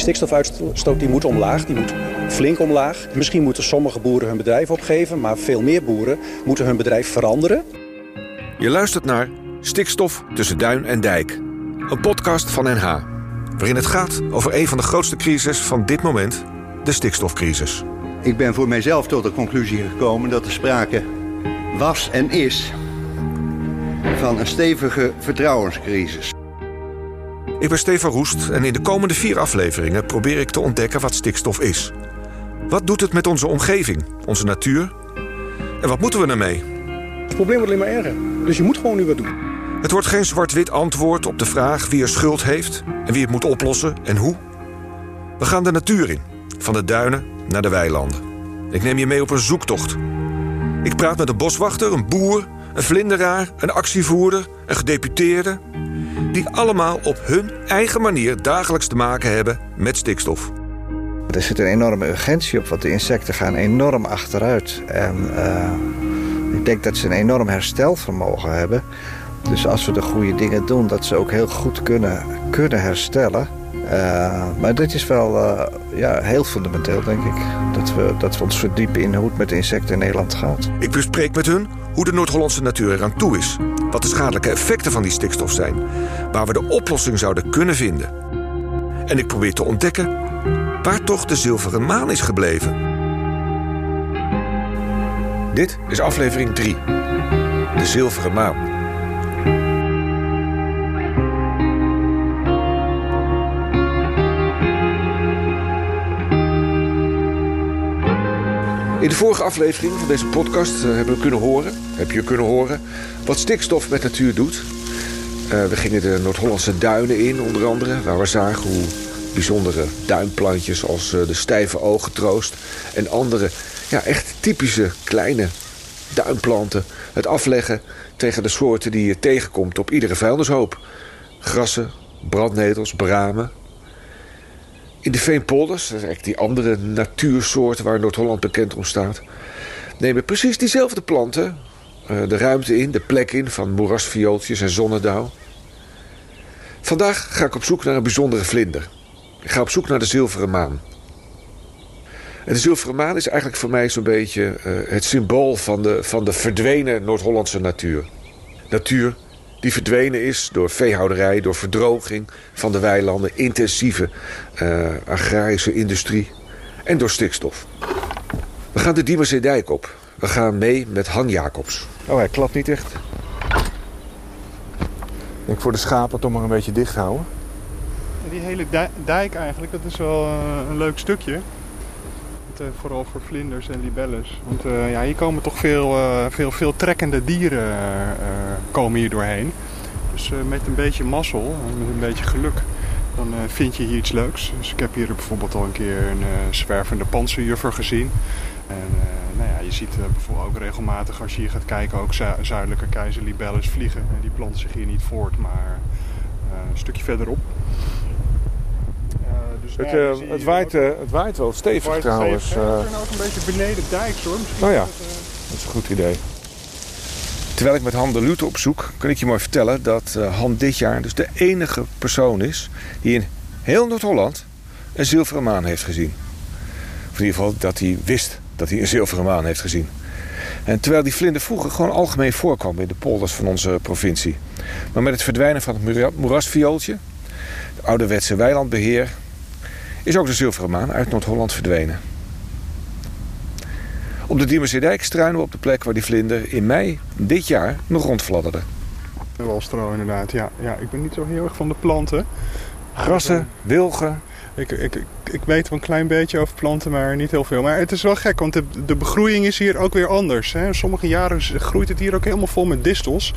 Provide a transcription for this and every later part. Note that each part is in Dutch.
Die stikstofuitstoot die moet omlaag, die moet flink omlaag. Misschien moeten sommige boeren hun bedrijf opgeven, maar veel meer boeren moeten hun bedrijf veranderen. Je luistert naar Stikstof tussen duin en dijk. Een podcast van NH, waarin het gaat over een van de grootste crises van dit moment, de stikstofcrisis. Ik ben voor mijzelf tot de conclusie gekomen dat er sprake was en is van een stevige vertrouwenscrisis. Ik ben Stefan Roest en in de komende vier afleveringen probeer ik te ontdekken wat stikstof is. Wat doet het met onze omgeving, onze natuur? En wat moeten we ermee? Het probleem wordt alleen maar erger. Dus je moet gewoon nu wat doen. Het wordt geen zwart-wit antwoord op de vraag wie er schuld heeft en wie het moet oplossen en hoe. We gaan de natuur in, van de duinen naar de weilanden. Ik neem je mee op een zoektocht. Ik praat met een boswachter, een boer, een vlinderaar, een actievoerder, een gedeputeerde, die allemaal op hun eigen manier dagelijks te maken hebben met stikstof. Er zit een enorme urgentie op, want de insecten gaan enorm achteruit. En uh, ik denk dat ze een enorm herstelvermogen hebben. Dus als we de goede dingen doen, dat ze ook heel goed kunnen, kunnen herstellen. Uh, maar dit is wel uh, ja, heel fundamenteel, denk ik. Dat we, dat we ons verdiepen in hoe het met de insecten in Nederland gaat. Ik bespreek met hun hoe de Noord-Hollandse natuur eraan toe is. Wat de schadelijke effecten van die stikstof zijn. Waar we de oplossing zouden kunnen vinden. En ik probeer te ontdekken waar toch de zilveren maan is gebleven. Dit is aflevering 3. De zilveren maan. In de vorige aflevering van deze podcast uh, hebben we kunnen horen, heb je kunnen horen, wat stikstof met natuur doet. Uh, we gingen de Noord-Hollandse duinen in, onder andere, waar we zagen hoe bijzondere duinplantjes als uh, de stijve ogentroost en andere ja, echt typische kleine duinplanten het afleggen tegen de soorten die je tegenkomt op iedere vuilnishoop. Grassen, brandnetels, bramen, in de veenpolders, dat is eigenlijk die andere natuursoorten waar Noord-Holland bekend om staat, nemen precies diezelfde planten uh, de ruimte in, de plek in van moerasviooltjes en zonnedauw. Vandaag ga ik op zoek naar een bijzondere vlinder. Ik ga op zoek naar de zilveren maan. En de zilveren maan is eigenlijk voor mij zo'n beetje uh, het symbool van de, van de verdwenen Noord-Hollandse natuur. Natuur die verdwenen is door veehouderij, door verdroging van de weilanden, intensieve uh, agrarische industrie en door stikstof. We gaan de Diemerzeedijk op. We gaan mee met Han Jacobs. Oh, hij klapt niet echt. Ik denk voor de schapen toch maar een beetje dicht houden. Die hele dijk eigenlijk, dat is wel uh, een leuk stukje. Uh, vooral voor vlinders en libelles. Want uh, ja, hier komen toch veel, uh, veel, veel trekkende dieren komen hier doorheen. Dus met een beetje mazzel en met een beetje geluk, dan vind je hier iets leuks. Dus ik heb hier bijvoorbeeld al een keer een zwervende panzerjuffer gezien. En nou ja, je ziet bijvoorbeeld ook regelmatig als je hier gaat kijken ook zu zuidelijke keizerlibelles vliegen. die planten zich hier niet voort, maar een stukje verderop. Dus het, uh, het, waait, uh, het waait wel stevig waait trouwens. Stevig, uh, we zijn ook een beetje beneden dijk hoor. Misschien oh ja, dat, dat, is een goed idee. Terwijl ik met Han de Lute opzoek, kan ik je mooi vertellen dat Han dit jaar dus de enige persoon is die in heel Noord-Holland een zilveren maan heeft gezien. Of in ieder geval dat hij wist dat hij een zilveren maan heeft gezien. En terwijl die vlinder vroeger gewoon algemeen voorkwam in de polders van onze provincie. Maar met het verdwijnen van het moerasviooltje, de ouderwetse weilandbeheer is ook de zilveren maan uit Noord-Holland verdwenen. Op de Diemerzeedijk struinen we op de plek waar die vlinder in mei dit jaar nog rondfladderde. Walstro inderdaad, ja. ja. Ik ben niet zo heel erg van de planten. Grassen, wilgen. Ik, ik, ik, weet wel een klein beetje over planten, maar niet heel veel. Maar het is wel gek, want de, de begroeiing is hier ook weer anders. Hè. Sommige jaren groeit het hier ook helemaal vol met distels.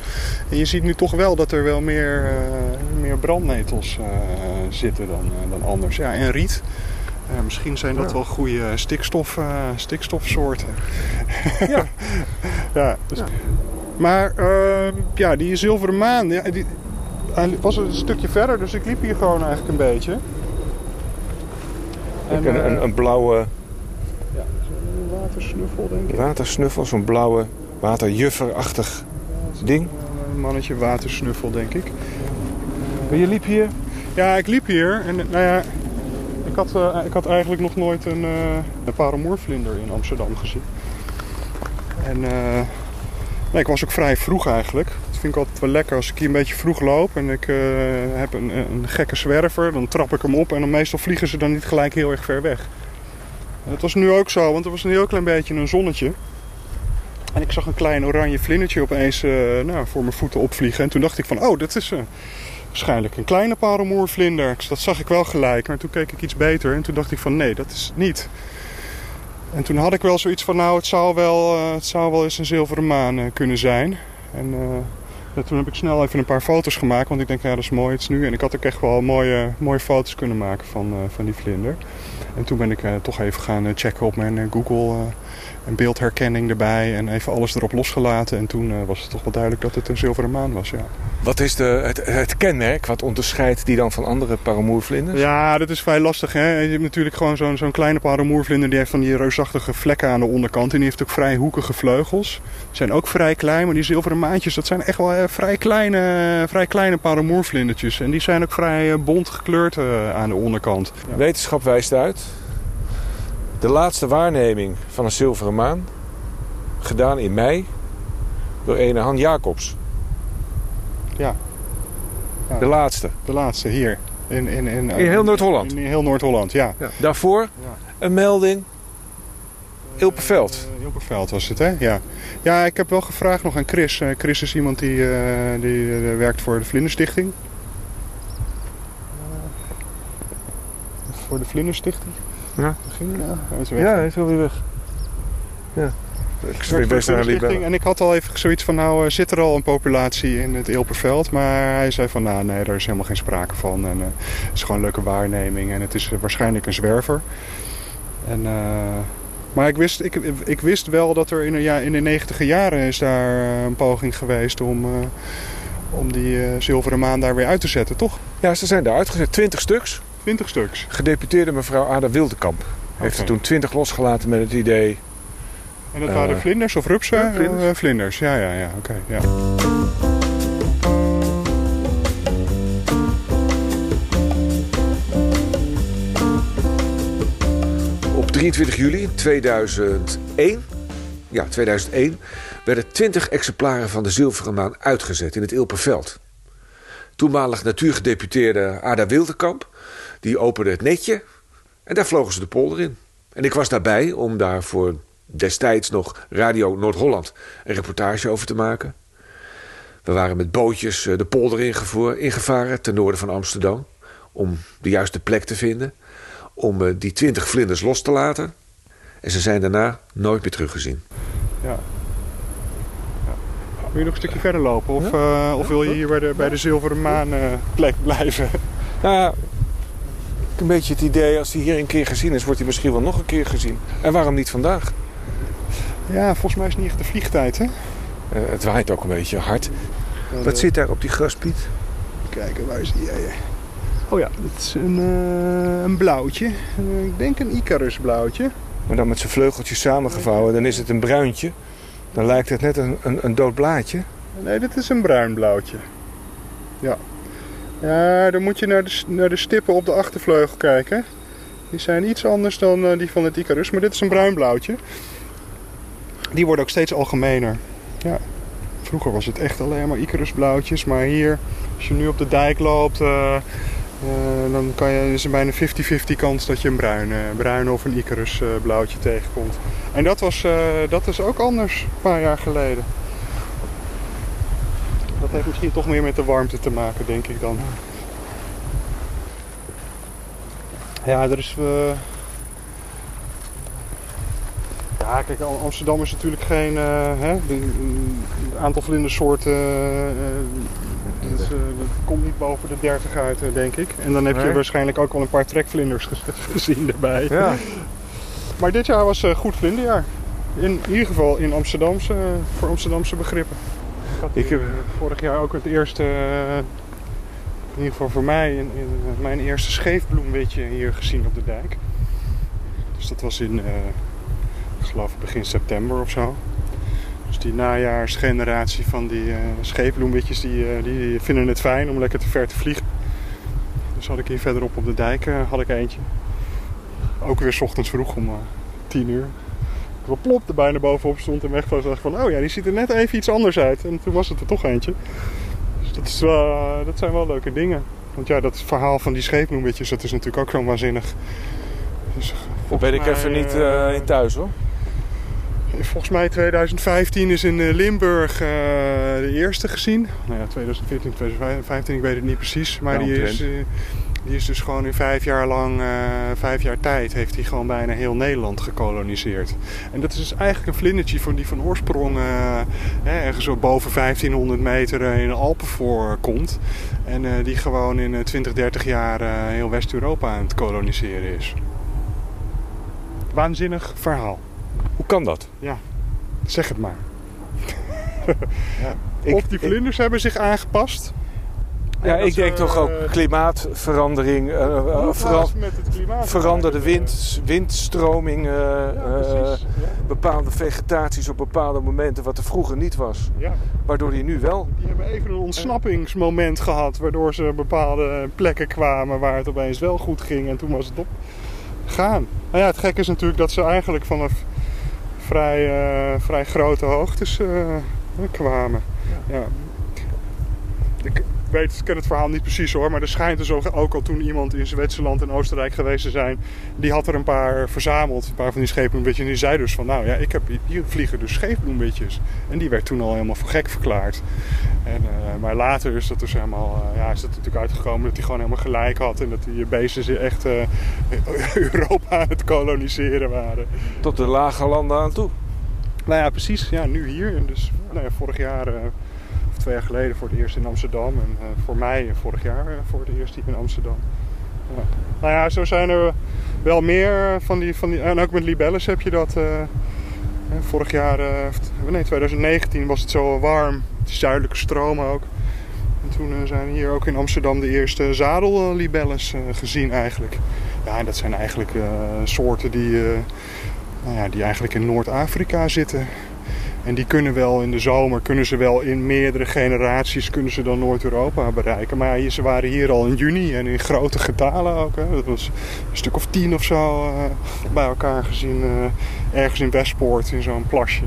En je ziet nu toch wel dat er wel meer, uh, meer brandnetels uh, zitten dan, uh, dan anders. Ja, en riet. misschien zijn dat ja. wel goede stikstof, stikstofsoorten. Ja. ja, dus, ja. Maar ja, die zilveren maan, ja, die, hij was een stukje verder, dus ik liep hier gewoon eigenlijk een beetje. En, een, een, een, blauwe... Ja, zo'n watersnuffel denk ik. Watersnuffel, zo'n blauwe waterjufferachtig ding. Een mannetje watersnuffel denk ik. Maar je liep hier? Ja, ik liep hier. En nou ja, Ik had, eh, ik had eigenlijk nog nooit een, uh, een paramoorvlinder in Amsterdam gezien. En eh, nee, ik was ook vrij vroeg eigenlijk. Vind ik altijd wel lekker als ik hier een beetje vroeg loop en ik heb een, een, gekke zwerver. Dan trap ik hem op en dan meestal vliegen ze dan niet gelijk heel erg ver weg. En dat was nu ook zo, want er was een heel klein beetje een zonnetje. En ik zag een klein oranje vlindertje opeens nou, voor mijn voeten opvliegen. En toen dacht ik van, oh, dat is waarschijnlijk een kleine parelmoervlinder. Dat zag ik wel gelijk, maar toen keek ik iets beter en toen dacht ik van nee, dat is het niet. En toen had ik wel zoiets van nou, het zou wel, uh, het zou wel eens een zilveren maan uh, kunnen zijn. En uh, toen heb ik snel even een paar foto's gemaakt, want ik denk ja, dat is mooi, het is nu. En ik had ook echt wel mooie, mooie foto's kunnen maken van, van die vlinder. En toen ben ik toch even gaan checken op mijn Google een beeldherkenning erbij en even alles erop losgelaten. En toen uh, was het toch wel duidelijk dat het een zilveren maan was, ja. Wat is de, het, het kenmerk? Wat onderscheidt die dan van andere paramoervlinders? Ja, dat is vrij lastig. Hè? Je hebt natuurlijk gewoon zo'n zo'n kleine paramoervlinder. Die heeft van die reusachtige vlekken aan de onderkant. En die heeft ook vrij hoekige vleugels. Die zijn ook vrij klein. Maar die zilveren maantjes, dat zijn echt wel uh, vrij kleine, vrij kleine paramoervlindertjes. En die zijn ook vrij uh, bont gekleurd aan de onderkant. Ja. Wetenschap wijst uit de laatste waarneming van een zilveren maan, gedaan in mei door ene Han Jacobs. Ja. ja. De laatste. De laatste, hier. In, in, in, in heel Noord-Holland. In, in, heel Noord-Holland, ja. ja. Daarvoor ja. een melding. Ilperveld. Uh, Ilperveld was het, hè? Ja. Ja, ik heb wel gevraagd nog aan Chris. Uh, Chris is iemand die, uh, die werkt voor de Vlinderstichting. voor de Vlinderstichting. Ja. Ging, ja, hij is weg. Ja, hij is alweer weg. Ja. Ik best naar En ik had al even zoiets van, nou zit er al een populatie in het Eelperveld. Maar hij zei van, nou nee, daar is helemaal geen sprake van. En uh, het is gewoon een leuke waarneming. En het is waarschijnlijk een zwerver. En, uh, maar ik wist, ik, ik wist wel dat er in, ja, in de negentiger jaren is daar een poging geweest om, uh, om die zilveren maan daar weer uit te zetten, toch? Ja, ze zijn daar uitgezet. Twintig stuks. 20 stuks. Gedeputeerde mevrouw Ada Wildekamp heeft okay. er toen 20 losgelaten met het idee. En dat waren uh, vlinders of rupsen? Ja, vlinders. Vlinders. ja, ja, ja. Oké. Okay, ja. Op 23 juli 2001, ja, 2001 werden 20 exemplaren van de zilveren maan uitgezet in het Ilperveld. Toenmalig natuurgedeputeerde Ada Wildekamp die opende het netje en daar vlogen ze de polder in. En ik was daarbij om daar voor destijds nog Radio Noord-Holland een reportage over te maken. We waren met bootjes eh, de polder ingevaren ten noorden van Amsterdam... om de juiste plek te vinden, om eh, die twintig vlinders los te laten. En ze zijn daarna nooit meer teruggezien. Ja. Wil je nog een stukje verder lopen? Of, ja? uh, of wil je hier bij de, bij de Zilveren Maan uh, plek blijven? Nou, een beetje het idee, als hij hier een keer gezien is, wordt hij misschien wel nog een keer gezien. En waarom niet vandaag? Ja, volgens mij is het niet echt de vliegtijd, hè? Het waait ook een beetje hard. Wat zit daar op die graspiet? Kijken, waar is die? Oh ja, dit is een, uh, een blauwtje. ik denk een Icarus blauwtje. Maar dan met zijn vleugeltjes samengevouwen, dan is het een bruintje. Dan lijkt het net een, een, een dood blaadje. Nee, dit is een bruin blauwtje. Ja. Ja, dan moet je naar de, naar de stippen op de achtervleugel kijken. Die zijn iets anders dan uh, die van het Icarus, maar dit is een bruin blauwtje. Die worden ook steeds algemener. Ja. Vroeger was het echt alleen maar Icarus blauwtjes, maar hier, als je nu op de dijk loopt, uh, uh, dan kan je, is er bijna 50-50 kans dat je een bruin, bruin of een Icarus blauwtje tegenkomt. En dat was, dat is ook anders een paar jaar geleden. Dat heeft misschien toch meer met de warmte te maken, denk ik dan. Ja, er is... Ja, kijk, Amsterdam is natuurlijk geen... Hè, het aantal vlindersoorten... Uh, dat, komt niet boven de 30 uit, denk ik. En dan heb je waarschijnlijk ook wel een paar trekvlinders gezien erbij. Ja. Maar dit jaar was goed vlinderjaar. In, in ieder geval in Amsterdamse, voor Amsterdamse begrippen. Ik heb vorig jaar ook het eerste, in ieder geval voor mij, in, in, mijn eerste scheefbloemwitje hier gezien op de dijk. Dus dat was in, uh, ik geloof begin september of zo. Die najaarsgeneratie van die uh, scheefbloemwitjes, die, uh, die vinden het fijn om lekker te ver te vliegen. Dus had ik hier verderop op de dijk had ik eentje. ook weer 's ochtends vroeg om uh, tien uur. Ik plop er bijna bovenop stond en dacht ik van, oh ja, die ziet er net even iets anders uit. En toen was het er toch eentje. Dus dat, is dat zijn wel leuke dingen. Want ja, dat verhaal van die scheepbloemetjes, dat is natuurlijk ook zo waanzinnig. Dus, ben ik even niet in thuis hoor. Volgens mij 2015 is in Limburg uh, de eerste gezien. Nou ja, 2014, 2015, ik weet het niet precies. Maar die is, uh, die is dus gewoon in vijf jaar lang, uh, vijf jaar tijd, heeft hij gewoon bijna heel Nederland gekoloniseerd. En dat is dus eigenlijk een vlindertje van die van oorsprong ergens zo boven 1500 meter in de Alpen voorkomt. En die gewoon in 20, 30 jaar heel West-Europa aan het koloniseren is. Waanzinnig verhaal. Hoe kan dat? Ja, zeg het maar. ja, ik, of die vlinders hebben zich aangepast. Ja, ik denk toch ook klimaatverandering, uh, uh, vera klimaat veranderde wind, windstroming, uh, ja, bepaalde vegetaties op bepaalde momenten wat er vroeger niet was. Ja. Waardoor die nu wel. Die hebben even een ontsnappingsmoment gehad, waardoor ze bepaalde plekken kwamen waar het opeens wel goed ging en toen was het op gaan. Nou ja, het gekke is natuurlijk dat ze eigenlijk vanaf vrij, uh, vrij grote hoogtes uh, kwamen. Ja. ja. Ik weet, ik ken het verhaal niet precies hoor, maar er schijnt dus ook al toen iemand in Zwitserland en Oostenrijk geweest te zijn, die had er een paar verzameld, een paar van die scheepbloembitjes. En die zei dus van, nou ja, ik heb, hier vliegen dus scheepbloembitjes. En die werd toen al helemaal voor gek verklaard. En, uh, maar later is dat dus helemaal, uh, ja, is dat natuurlijk uitgekomen dat hij gewoon helemaal gelijk had. En dat die beesten echt uh, Europa aan het koloniseren waren. Tot de lage landen aan toe. Nou ja, precies. Ja, nu hier. En dus nou ja, vorig jaar, twee jaar geleden, voor het eerst in Amsterdam. En voor mij vorig jaar voor het eerst hier in Amsterdam. Nou ja, zo zijn er wel meer van die, van die... En ook met libelles heb je dat... vorig jaar, nee, 2019 was het zo warm zuidelijke stromen ook. En toen zijn hier ook in Amsterdam de eerste zadellibelles gezien eigenlijk. Ja, en dat zijn eigenlijk soorten die, nou ja, die eigenlijk in Noord-Afrika zitten. En die kunnen wel in de zomer, kunnen ze wel in meerdere generaties, kunnen ze dan Noord-Europa bereiken. Maar ze waren hier al in juni en in grote getalen ook. Hè. Dat was een stuk of tien of zo bij elkaar gezien, ergens in Westpoort in zo'n plasje.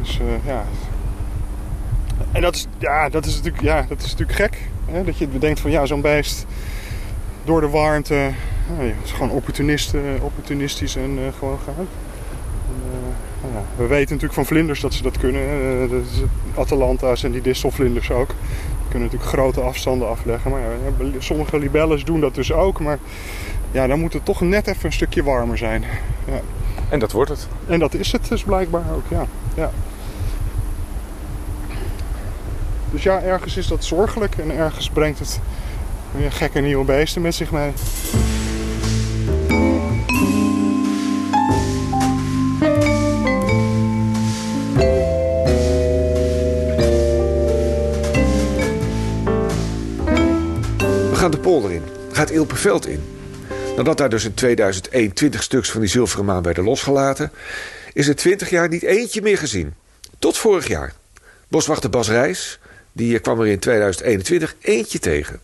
Dus ja, en dat is, ja, dat is, natuurlijk, ja, dat is natuurlijk gek. Hè? Dat je bedenkt van ja, zo'n beest door de warmte ja, is gewoon opportunist, opportunistisch en gewoon gaan. We weten natuurlijk van vlinders dat ze dat kunnen. Is Atalanta's en die distelvlinders ook. Die kunnen natuurlijk grote afstanden afleggen. Maar ja, sommige libelles doen dat dus ook. Maar ja, dan moet het toch net even een stukje warmer zijn. Ja. En dat wordt het. En dat is het dus blijkbaar ook, ja. ja. Dus ja, ergens is dat zorgelijk en ergens brengt het weer gekke nieuwe beesten met zich mee. Gaat Ilperveld in. Nadat daar dus in 2001 20 stuks van die zilveren maan werden losgelaten... is er 20 jaar niet eentje meer gezien. Tot vorig jaar. Boswachter Bas Reis die kwam er in 2021 eentje tegen.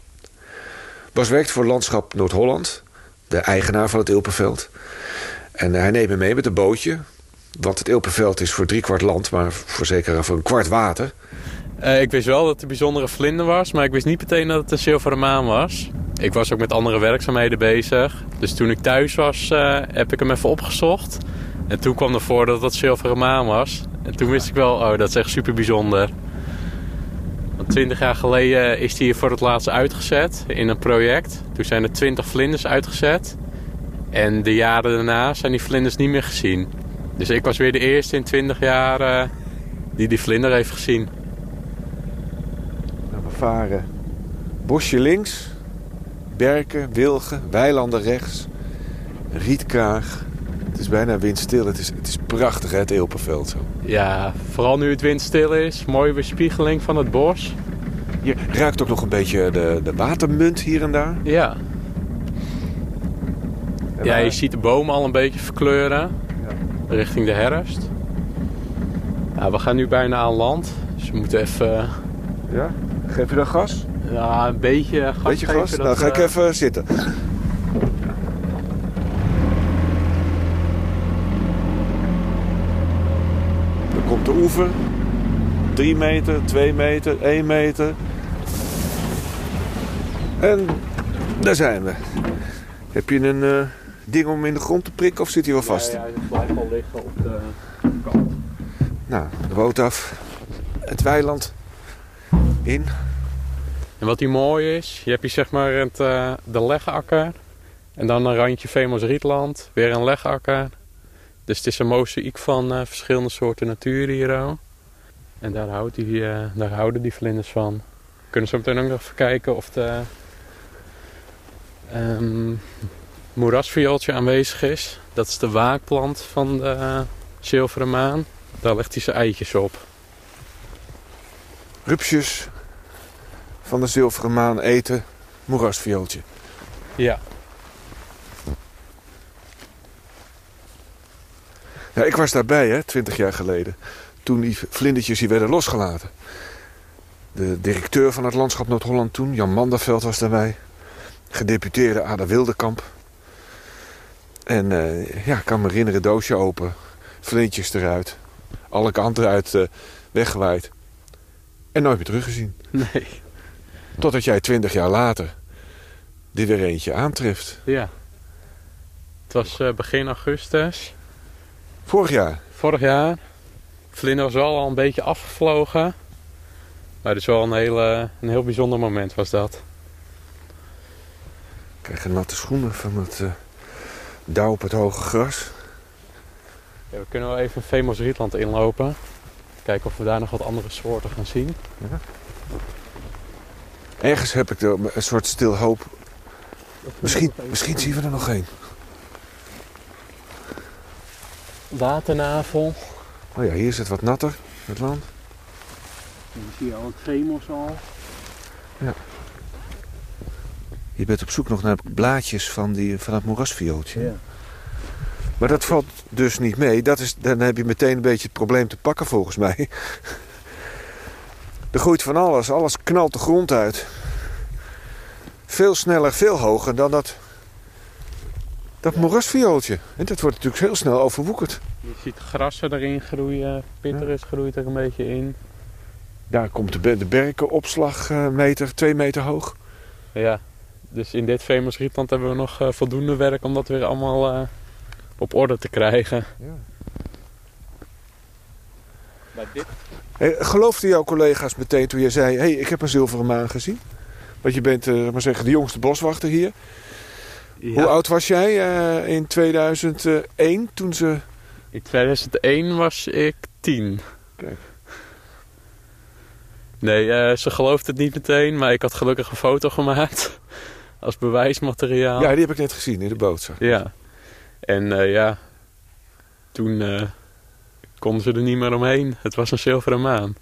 Bas werkt voor Landschap Noord-Holland, de eigenaar van het Ilperveld. En hij neemt me mee met een bootje. Want het Ilperveld is voor driekwart land, maar voor zeker voor een kwart water. Uh, ik wist wel dat het een bijzondere vlinder was, maar ik wist niet meteen dat het een zilveren maan was. Ik was ook met andere werkzaamheden bezig. Dus toen ik thuis was, uh, heb ik hem even opgezocht. En toen kwam ervoor dat het zilveren maan was. En toen wist ik wel, oh, dat is echt super bijzonder. Twintig jaar geleden is die hier voor het laatst uitgezet in een project. Toen zijn er twintig vlinders uitgezet. En de jaren daarna zijn die vlinders niet meer gezien. Dus ik was weer de eerste in 20 jaar uh, die die vlinder heeft gezien. We varen bosje links, berken, wilgen, weilanden rechts, rietkraag. Het is bijna windstil. Het is, het is prachtig, hè, het Eelpenveld zo. Ja, vooral nu het windstil is. Mooie bespiegeling van het bos. Je ruikt ook nog een beetje de, de watermunt hier en daar. Ja. ja, je ziet de bomen al een beetje verkleuren. Ja. Richting de herfst. Ja, we gaan nu bijna aan land. Dus we moeten even... Ja? Geef je dan gas? Ja, een beetje gas. Beetje nou, ga ik eh, even zitten. Dan komt de oever. 3 meter, 2 meter, 1 meter. En daar zijn we. Heb je een eh, ding om in de grond te prikken of zit hij wel vast? Ja, ja het blijft al liggen op de kant. Nou, de boot af. Het weiland in. En wat hier mooi is, je hebt hier zeg maar het, uh, de legakker. En dan een randje Femos Rietland, weer een legakker. Dus het is een mozaïek van uh, verschillende soorten natuur hier ook. En daar, houdt die, uh, daar houden die vlinders van. We kunnen zo meteen ook nog even kijken of de um, moerasviooltje aanwezig is. Dat is de waakplant van de zilveren maan. Daar legt hij zijn eitjes op. Rupsjes van de zilveren maan eten moerasviooltje. Ja. Ja, ik was daarbij, hè, twintig jaar geleden. Toen die vlindertjes hier werden losgelaten. De directeur van het landschap Noord-Holland toen, Jan Manderveld, was daarbij. Gedeputeerde Ada Wildekamp. En uh, ja, ik kan me herinneren, doosje open. Vlindjes eruit. Alle kanten uit uh, weggewaaid. En nooit meer teruggezien. Nee. Totdat jij twintig jaar later er weer eentje aantreft. Ja. Het was uh, begin augustus. Vorig jaar? Vorig jaar. Vlinder was wel al een beetje afgevlogen. Maar het is wel een, hele, een heel bijzonder moment was dat. Ik krijg natte schoenen van het uh, dauw op het hoge gras. Ja, we kunnen wel even Femos Rietland inlopen. Kijken of we daar nog wat andere soorten gaan zien. Ja. Ergens heb ik er een soort stil hoop. Misschien, misschien zien we er nog één. Waternavel. Oh ja, hier is het wat natter, het land. En zie je al het Femos al. Ja. Je bent op zoek nog naar blaadjes van, die, van het moerasviooltje. Ja. Maar dat valt dus niet mee. Dat is, dan heb je meteen een beetje het probleem te pakken volgens mij. Er groeit van alles. Alles knalt de grond uit. Veel sneller, veel hoger dan dat, dat moerasviooltje. En dat wordt natuurlijk heel snel overwoekerd. Je ziet grassen erin groeien. Pitteris groeit er een beetje in. Daar komt de, de berkenopslagmeter, twee meter hoog. Ja, dus in dit Famous Rietland hebben we nog uh, voldoende werk om dat weer allemaal uh, op orde te krijgen. Ja. Maar dit... Hey, geloofden jouw collega's meteen toen je zei... hey, ik heb een zilveren maan gezien? Want je bent uh, maar zeggen, de jongste boswachter hier. Ja. Hoe oud was jij in 2001 toen ze... In 2001 was ik tien. Kijk. Nee, uh, ze gelooft het niet meteen, maar ik had gelukkig een foto gemaakt als bewijsmateriaal. Ja, die heb ik net gezien in de boot. Zag. Ja. En uh, ja, toen uh, konden ze er niet meer omheen. Het was een zilveren maan.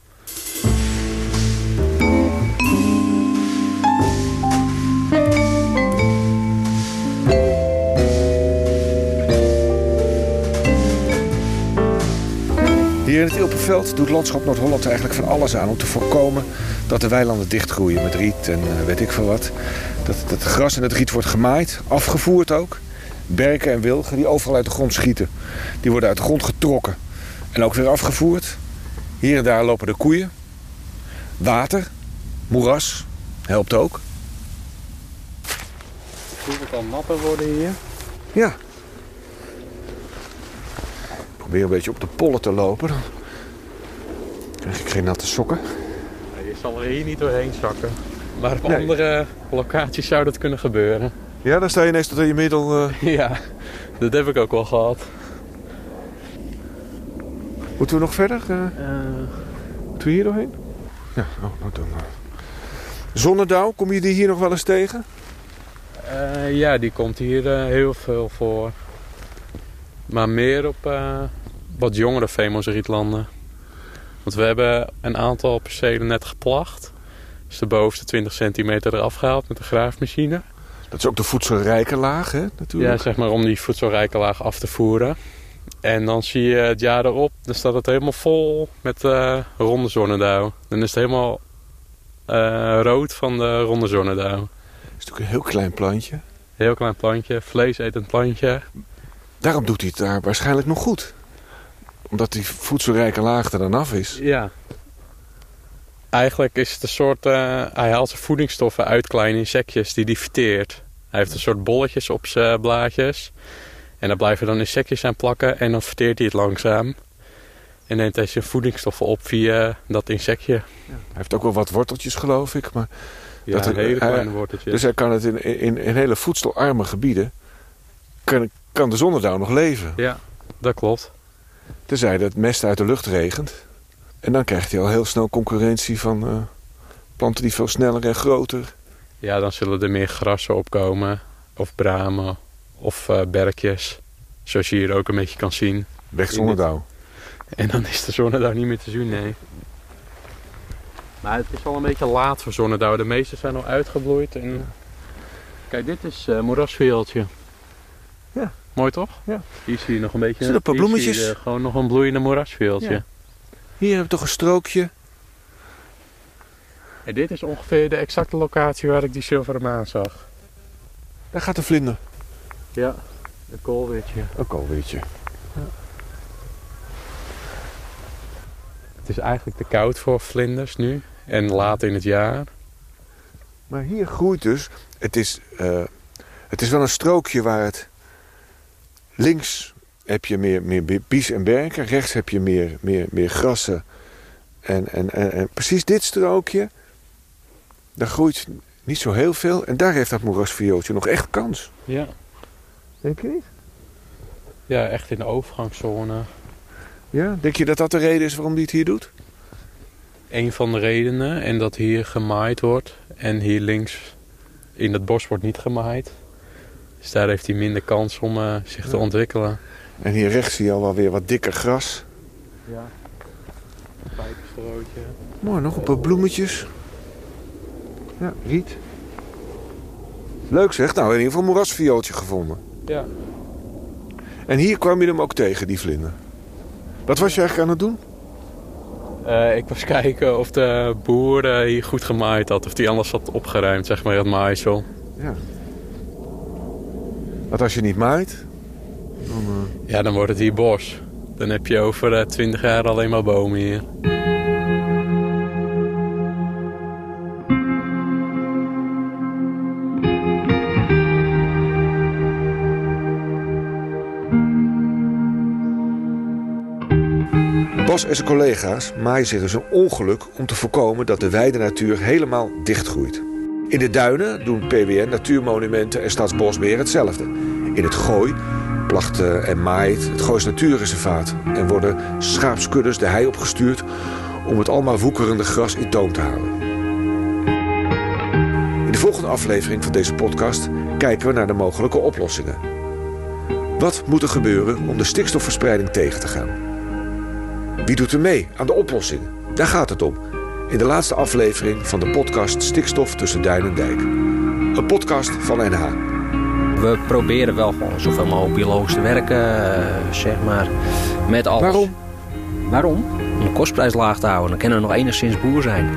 Hier in het Ilpenveld doet Landschap Noord-Holland eigenlijk van alles aan... om te voorkomen dat de weilanden dichtgroeien met riet en uh, weet ik veel wat. Dat het gras en het riet wordt gemaaid, afgevoerd ook. Berken en wilgen die overal uit de grond schieten. Die worden uit de grond getrokken en ook weer afgevoerd. Hier en daar lopen de koeien. Water, moeras, helpt ook. Het al natter worden hier? Ja. probeer een beetje op de pollen te lopen. Dan krijg ik geen natte sokken. Je zal er hier niet doorheen zakken. Maar op Nee. andere locaties zou dat kunnen gebeuren. Ja, dan sta je ineens tot in je middel. eh. Ja, dat heb ik ook wel gehad. Moeten we nog verder? eh? Uh, moeten we hier doorheen? Ja, oh, nou dan. maar. Zonnedauw, kom je die hier nog wel eens tegen? uh, ja, die komt hier uh, heel veel voor. Maar meer op uh, wat jongere Famous-rietlanden. Want we hebben een aantal percelen net geplacht. Dus de bovenste 20 centimeter eraf gehaald met de graafmachine. Dat is ook de voedselrijke laag, hè? Natuurlijk. Ja, zeg maar om die voedselrijke laag af te voeren. En dan zie je het jaar erop, dan staat het helemaal vol met uh, ronde zonnedauw. Dan is het helemaal uh, rood van de ronde zonnedauw. Dat is natuurlijk een heel klein plantje. Heel klein plantje, vleesetend plantje. Daarom doet hij het daar waarschijnlijk nog goed. Omdat die voedselrijke laag er dan af is. Ja. Eigenlijk is het een soort... eh, hij haalt zijn voedingsstoffen uit kleine insectjes die hij verteert. Hij heeft een soort bolletjes op zijn blaadjes. En daar blijven dan insectjes aan plakken. En dan verteert hij het langzaam. En neemt hij zijn voedingsstoffen op via dat insectje. Hij heeft ook wel wat worteltjes, geloof ik. Maar, Ja, Dat een hele hij- kleine worteltjes. dus hij kan het in, in, in hele voedselarme gebieden... kan, kan de zonnedauw nog leven. Ja, dat klopt. Tenzij dat mest uit de lucht regent. En dan krijgt hij al heel snel concurrentie van eh, planten die veel sneller en groter... Ja, dan zullen er meer grassen opkomen. Of bramen. Of eh berkjes. Zoals je hier ook een beetje kan zien. Weg zonnedauw. En dan is de zonnedauw niet meer te zien, nee. Maar het is al een beetje laat voor zonnedauw. De meeste zijn al uitgebloeid. En... Kijk, dit is uh, moerasveeltje. Ja. Mooi toch? Ja. Hier zie je nog een beetje... Zijn er een paar zie bloemetjes? je, eh, gewoon nog een bloeiende moerasveeltje. Ja. Hier hebben we toch een strookje. En dit is ongeveer de exacte locatie waar ik die zilveren maan zag. Daar gaat de vlinder. Ja, een koolwitje. Ook al, weet je. Het is eigenlijk te koud voor vlinders nu. En laat in het jaar. Maar hier groeit dus... Het is, eh, het is wel een strookje waar het... Links heb je meer, meer bies en berken. Rechts heb je meer, meer, meer grassen. En, en, en, en precies dit strookje... Daar groeit niet zo heel veel. En daar heeft dat moerasviooltje nog echt kans. Ja. Denk je niet? Ja, echt in de overgangszone. Ja? Denk je dat dat de reden is waarom die het hier doet? Een van de redenen. En dat hier gemaaid wordt. En hier links in het bos wordt niet gemaaid. Dus daar heeft hij minder kans om eh, zich te ontwikkelen. En hier rechts zie je al wel weer wat dikker gras. Ja. Pijpenstrootje. Mooi, nog een paar bloemetjes. Ja, riet. Leuk zeg. Nou, in ieder geval een moerasviooltje gevonden. Ja. En hier kwam je hem ook tegen, die vlinder. Wat was je eigenlijk aan het doen? Eh, ik was kijken of de boer eh, hier goed gemaaid had. Of die anders had opgeruimd, zeg maar, het maaisel. Ja. Want als je niet maait... Dan, eh, Ja, dan wordt het hier bos. Dan heb je over 20 jaar alleen maar bomen hier. Bos en zijn collega's maaien zich dus een ongeluk om te voorkomen dat de weidenatuur helemaal dichtgroeit. In de duinen doen PWN, Natuurmonumenten en Stadsbosbeheer hetzelfde. In het Gooi placht eh, en maait het Goois Natuurreservaat en worden schaapskuddes de hei opgestuurd om het almaar woekerende gras in toom te houden. In de volgende aflevering van deze podcast kijken we naar de mogelijke oplossingen. Wat moet er gebeuren om de stikstofverspreiding tegen te gaan? Wie doet er mee aan de oplossing? Daar gaat het om. In de laatste aflevering van de podcast Stikstof tussen Duin en Dijk. Een podcast van NH. We proberen wel gewoon zoveel mogelijk biologisch te werken, eh, zeg maar, met alles. Waarom? Waarom? Om de kostprijs laag te houden. Dan kunnen we nog enigszins boer zijn.